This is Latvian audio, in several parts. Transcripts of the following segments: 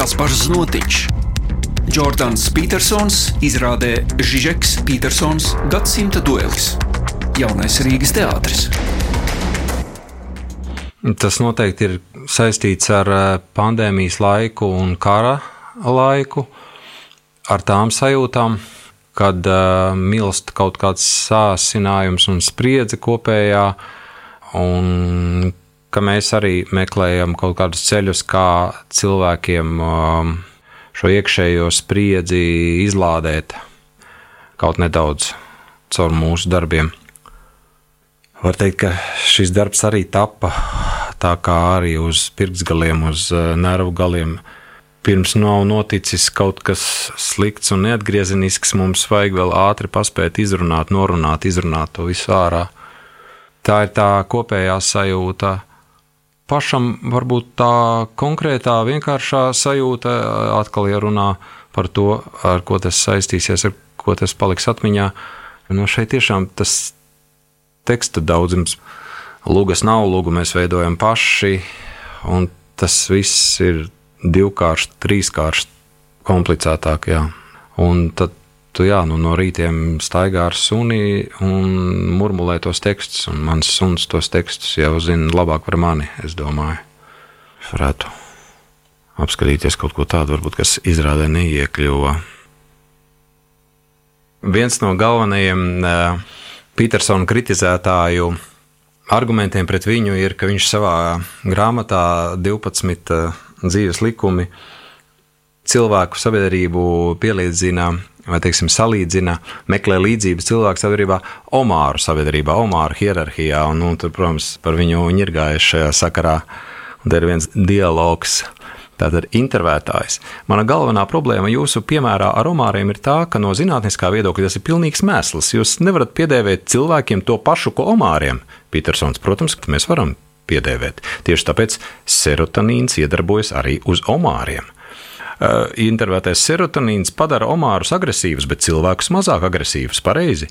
Kaspars Notičs, Jordans Petersons, izrādē Žižeks Petersons Gadsimta duelis. Jaunais Rīgas teātris. Tas noteikti ir saistīts ar eh, pandēmijas laiku un kara laiku, ar tām sajūtām, kad uh, milst kaut kāds sācinājums un spriedze kopējā, un ka mēs arī meklējam kaut kādus ceļus, kā cilvēkiem um, šo iekšējo spriedzi izlādēt kaut nedaudz caur mūsu darbiem. Var teikt, ka šis darbs arī tappa tā kā arī uz pirksgaliem, uz uh, nervu galiem. Pirms nav noticis kaut kas slikts un neatgriezenisks, mums vajag vēl ātri paspēt izrunāt, norunāt, izrunāt to visu ārā. Tā ir tā kopējā sajūta. Pašam varbūt tā konkrētā, vienkāršā sajūta, atkal jārunā par to, ar ko tas saistīsies, ar ko tas paliks atmiņā. No šeit tiešām tas teksta daudzums. Lūgas nav, lūgu mēs veidojam paši, un tas viss ir divkārši, trīskārši komplicētāk. Jā. Un tad tu jā, nu, no rītiem staigā ar suni un murmulē tos tekstus, mans suns tos tekstus jau zina labāk par mani, es domāju. Es varētu apskatīties kaut ko tādu, varbūt, kas izrādē neiekļuva. Viens no galvenajiem Petersona kritizētāju argumentiem pret viņu ir, ka viņš savā grāmatā 12 eh, dzīves likumi cilvēku sabiedrību pielīdzina vai, teiksim, salīdzina, meklē līdzības cilvēku sabiedrībā, Omāru sabiedrībā, Omāru hierarhijā, un, un tur, protams, par viņu ņirgājas šajā sakarā. Un te ir viens dialogs Tātad intervētājs. Mana galvenā problēma jūsu piemērā ar omāriem ir tā, ka no zinātniskā viedokļa tas ir pilnīgs mēsls. Jūs nevarat piedēvēt cilvēkiem to pašu, ko omāriem. Petersons, protams, mēs varam piedēvēt. Tieši tāpēc serotonīns iedarbojas arī uz omāriem. Uh, intervētais serotonīns padara omārus agresīvus, bet cilvēkus mazāk agresīvus. Pareizi.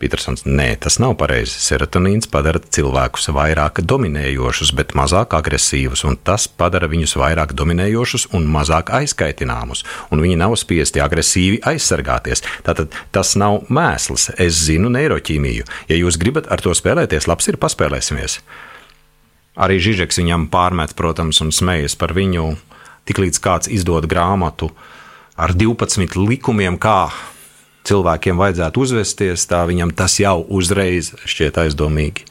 Petersons, nē, tas nav pareizi. Serotonīns padara cilvēkus vairāk dominējošus, bet mazāk agresīvus, un tas padara viņus vairāk dominējošus un mazāk aizkaitināmus, un viņi nav spiesti agresīvi aizsargāties. Tātad tas nav mēsls. Es zinu neiroķīmiju. Ja jūs gribat ar to spēlēties, labs ir paspēlēsimies. Arī Žižeks viņam pārmet, protams, un smejas par viņu, tiklīdz kāds izdod grāmatu ar 12 likumiem, kā cilvēkiem vajadzētu uzvesties, tā viņam tas jau uzreiz šķiet aizdomīgi.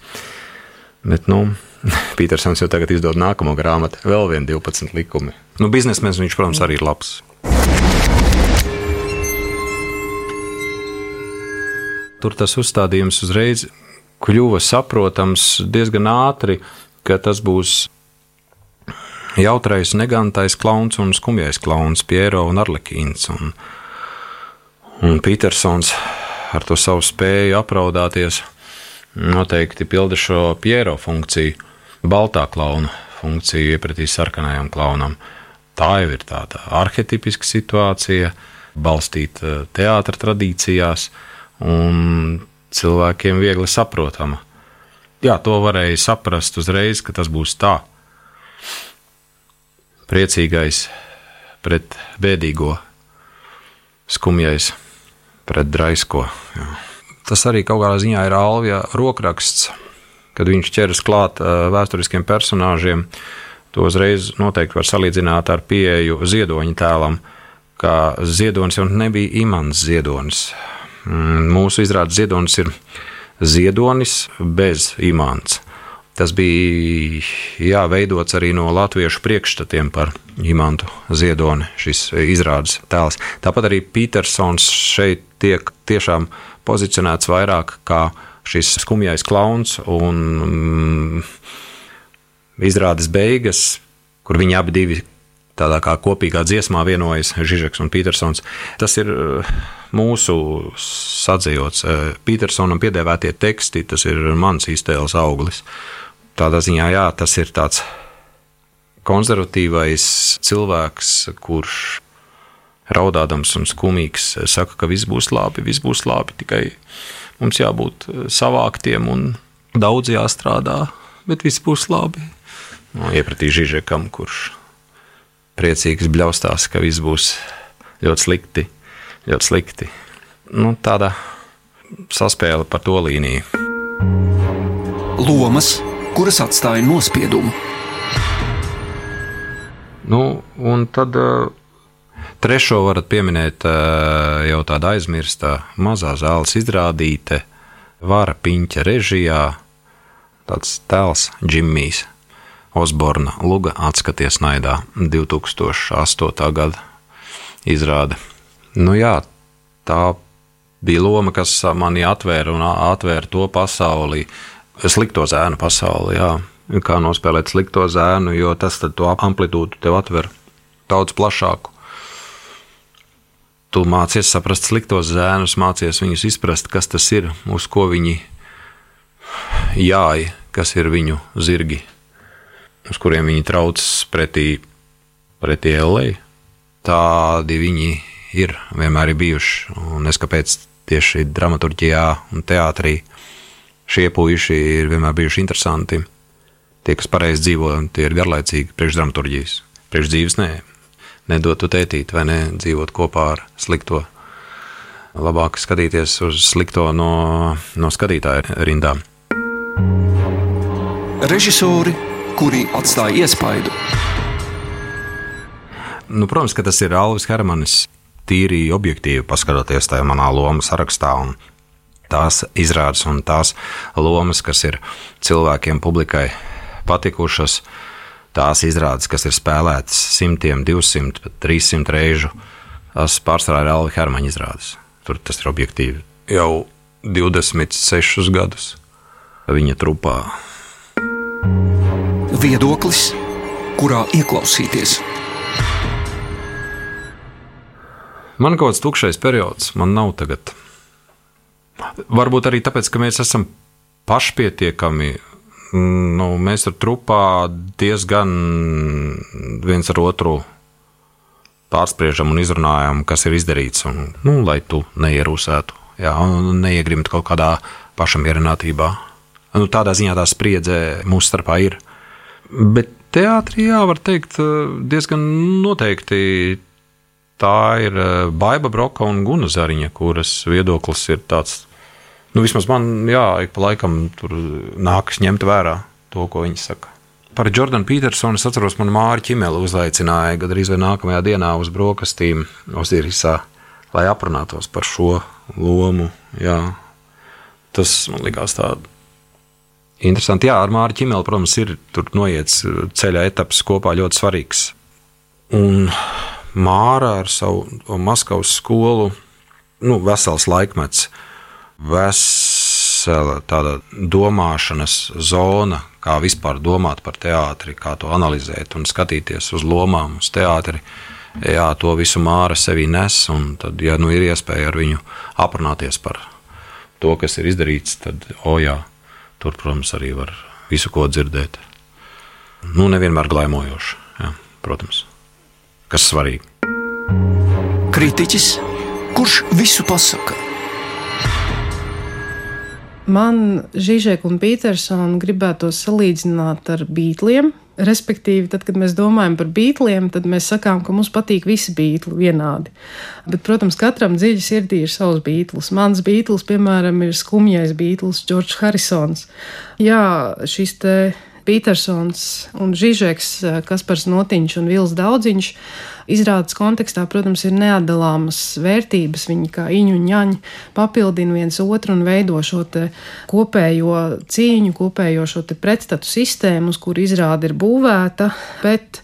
Bet, nu, Petersons jau tagad izdod nākamo grāmatu, vēl vienu 12 likumi. Nu, biznesmenis viņš, protams, arī ir labs. Tur tas uzstādījums uzreiz kļuva saprotams diezgan ātri, ka tas būs jautrais, negantais klauns un skumjais klauns, Piero un Arlekīns. Un, Un Petersons ar to savu spēju apraudāties noteikti pilda šo piero funkciju, baltā klauna funkciju iepratī sarkanajam klaunam. Tā jau ir tāda arhetipiska situācija, balstīta teātras tradīcijās un cilvēkiem viegli saprotama. Jā, to varēja saprast uzreiz, ka tas būs tā. Priecīgais pret bēdīgo, skumjais pret draisko. Jā. Tas arī kaut kādā ziņā ir Alvija rokraksts, kad viņš ķeras klāt vēsturiskiem personāžiem. To uzreiz noteikti var salīdzināt ar pieeju ziedoņa tēlam, ka ziedonis jau nebija imants ziedonis. Mm, mūsu izrādes ziedonis ir ziedonis bez imants. Tas bija jā, veidots arī no latviešu priekšstatiem par imantu ziedoni, šis izrādes tēls. Tāpat arī Petersons šeit tiek tiešām pozicionēts vairāk kā šis skumjais klauns un mm, izrādes beigas, kur viņi abi divi tādā kā kopīgā dziesmā vienojas Žižeks un Petersons. Tas ir eh, mūsu sadzīvots. Eh, Petersonam piedēvētie teksti, tas ir mans iztēles auglis tādā ziņā, jā, tas ir tāds konservatīvais cilvēks, kurš raudādams un skumīgs saka, ka viss būs labi, viss būs labi, tikai mums jābūt savāktiem un daudz jāstrādā, bet viss būs labi. No, iepratī Žižekam, kurš priecīgs bļaustās, ka viss būs ļoti slikti, ļoti slikti. Nu, tāda saspēle par to līniju. Lomas, kuras atstāja nospiedumu. Nu, un tad uh, trešo varat pieminēt uh, jau tāda aizmirstā mazā zāles izrādīte, vara piņķa režijā, tāds tēls Džimmijs. Osborna Luga atskaties naidā 2008. gada izrāde. Nu jā, tā bija loma, kas manī atvēra un atvēra to pasauli, slikto zēnu pasauli. Jā. Kā nospēlēt slikto zēnu, jo tas to amplitūdu tev atver daudz plašāku. Tu mācies saprast sliktos zēnus, mācies viņus izprast, kas tas ir, uz ko viņi jāj, kas ir viņu zirgi, uz kuriem viņi trauc pretī, pretī LA. Tādi viņi ir, vienmēr ir bijuši. Un es kāpēc tieši dramaturgijā un teātrī šie puiši ir vienmēr bijuši interesanti. Tie, kas pareizi dzīvo, tie ir garlaicīgi priekš dramaturgijas. Priekš dzīves nē, nedot tētīt vai ne, dzīvot kopā ar slikto. Labāk skatīties uz slikto no, no skatītāja rindām. Režisori, kuri atstāja iespaidu. Nu, protams, ka tas ir Alvis Hermanis. Tīri objektīvi paskatoties tajā manā lomu sarakstā un tās izrādes un tās lomas, kas ir cilvēkiem, publikai patikušas, tās izrādes, kas ir spēlētas simtiem, 200, pat 300 reižu, tas pārsvarā ir Alvi Hermaņa izrādes. Tur tas ir objektīvi. Jau 26 gadus viņa trupā. Viedoklis, kurā ieklausīties. Man kaut kāds tukšais periods, man nav tagad. Varbūt arī tāpēc, ka mēs esam pašpietiekami. Nu, mēs ar trupā diezgan viens ar otru pārspriežam un izrunājam, kas ir izdarīts, un, nu, lai tu neierūsētu, jā, un neiegrimtu kaut kādā pašamierinātībā. Nu, tādā ziņā tā spriedze mūsu starpā ir. Bet teātrī, jā, var teikt, diezgan noteikti tā ir eh, Baiva Broka un Guna Zariņa, kuras viedoklis ir tāds, nu, vismaz man, jā, ik pa laikam tur nākas ņemt vērā to, ko viņi saka. Par Jordanu Petersonu es atceros, man Māra Čimela uzaicināja gandrīz vai nākamajā dienā uz brokastīm Osirisā, lai aprunātos par šo lomu. Jā. Tas man likās tāds interesanti. Jā, ar Māri Čimelu, protams, ir noiets ceļa etaps kopā ļoti svarīgs. Un Māra ar savu Maskavas skolu, nu, vesels laikmets, vesela tāda domāšanas zona, kā vispār domāt par teātri, kā to analizēt un skatīties uz lomām, uz teātri. Jā, to visu māra sevī nes, un tad, ja nu ir iespēja ar viņu aprunāties par to, kas ir izdarīts, tad, o jā, tur, protams, arī var visu ko dzirdēt. Nu, nevienmēr glaimojoši, jā, protams kas svarīgi. Kritiķis, kurš visu pasaka? Man Žižeka un Petersona gribētu salīdzināt ar beigļiem. Respektīvi, tad, kad mēs domājam par beigļiem, tad mēs sakām, ka mums patīk visi beigļi vienādi. Bet, protams, katram dziļi sirdī ir savs beiglis. Mans beiglis, piemēram, ir skumjais beiglis, Džordžs Harisons. Jā, šis te Petersons un Žižeks, eh, Kaspars Notiņš un Vils Daudziņš. Izrādes kontekstā, protams, ir neatdalāmas vērtības. Viņi kā iņu un ņaņi papildina viens otru un veido šo kopējo cīņu, kopējo šo pretstatu sistēmu, uz kuru izrāde ir būvēta. Bet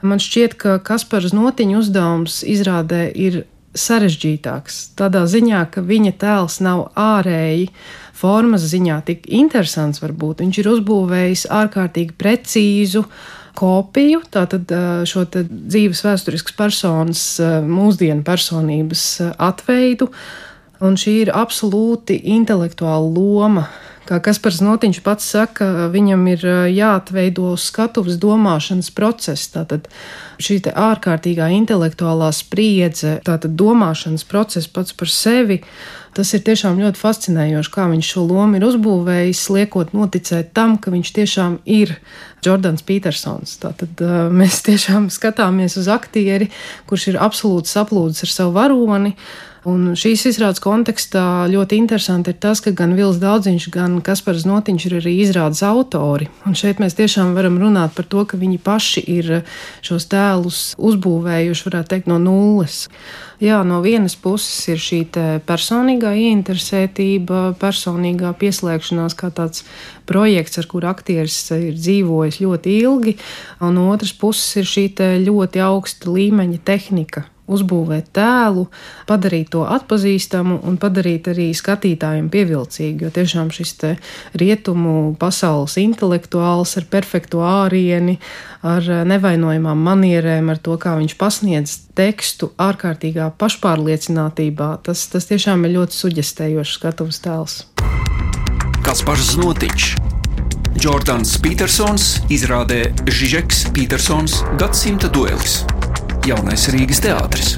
man šķiet, ka Kaspars Notiņa uzdevums izrādē ir sarežģītāks. Tādā ziņā, ka viņa tēls nav ārēji formas ziņā tik interesants varbūt. Viņš ir uzbūvējis ārkārtīgi precīzu kopiju, tātad šo dzīves vēsturiskas personas, mūsdienu personības atveidu. Un šī ir absolūti intelektuāla loma, Kā Kaspars Notiņš pats saka, viņam ir jāatveido skatuves domāšanas process. Tātad šī ārkārtīgā intelektuālā spriedze, tātad domāšanas process pats par sevi. Tas ir tiešām ļoti fascinējoši, kā viņš šo lomu ir uzbūvējis, liekot noticēt tam, ka viņš tiešām ir Jordans Petersons. Tātad mēs tiešām skatāmies uz aktieri, kurš ir absolūti saplūdis ar savu varoni Un šīs izrādes kontekstā ļoti interesanti ir tas, ka gan Vils Daudziņš, gan Kaspars Notiņš ir arī izrādes autori. Un šeit mēs tiešām varam runāt par to, ka viņi paši ir šos tēlus uzbūvējuši, varētu teikt, no nulles. Jā, no vienas puses ir šī personīgā ieinteresētība, personīgā pieslēgšanās, kā tāds projekts, ar kuru aktieris ir dzīvojis ļoti ilgi, un no otras puses ir šī ļoti augsta līmeņa tehnika uzbūvēt tēlu, padarīt to atpazīstamu un padarīt arī skatītājiem pievilcīgu. Jo tiešām šis rietumu pasaules intelektuāls ar perfektu ārieni, ar nevainojamām manierēm, ar to, kā viņš pasniedz tekstu ārkārtīgā pašpārliecinātībā, tas, tas tiešām ir ļoti suģestējošs skatuves tēls. Kaspars Znotiņš. Jordans Petersons izrādē Žižeks Petersons gadsimta duelis jaunais Rīgas teātris.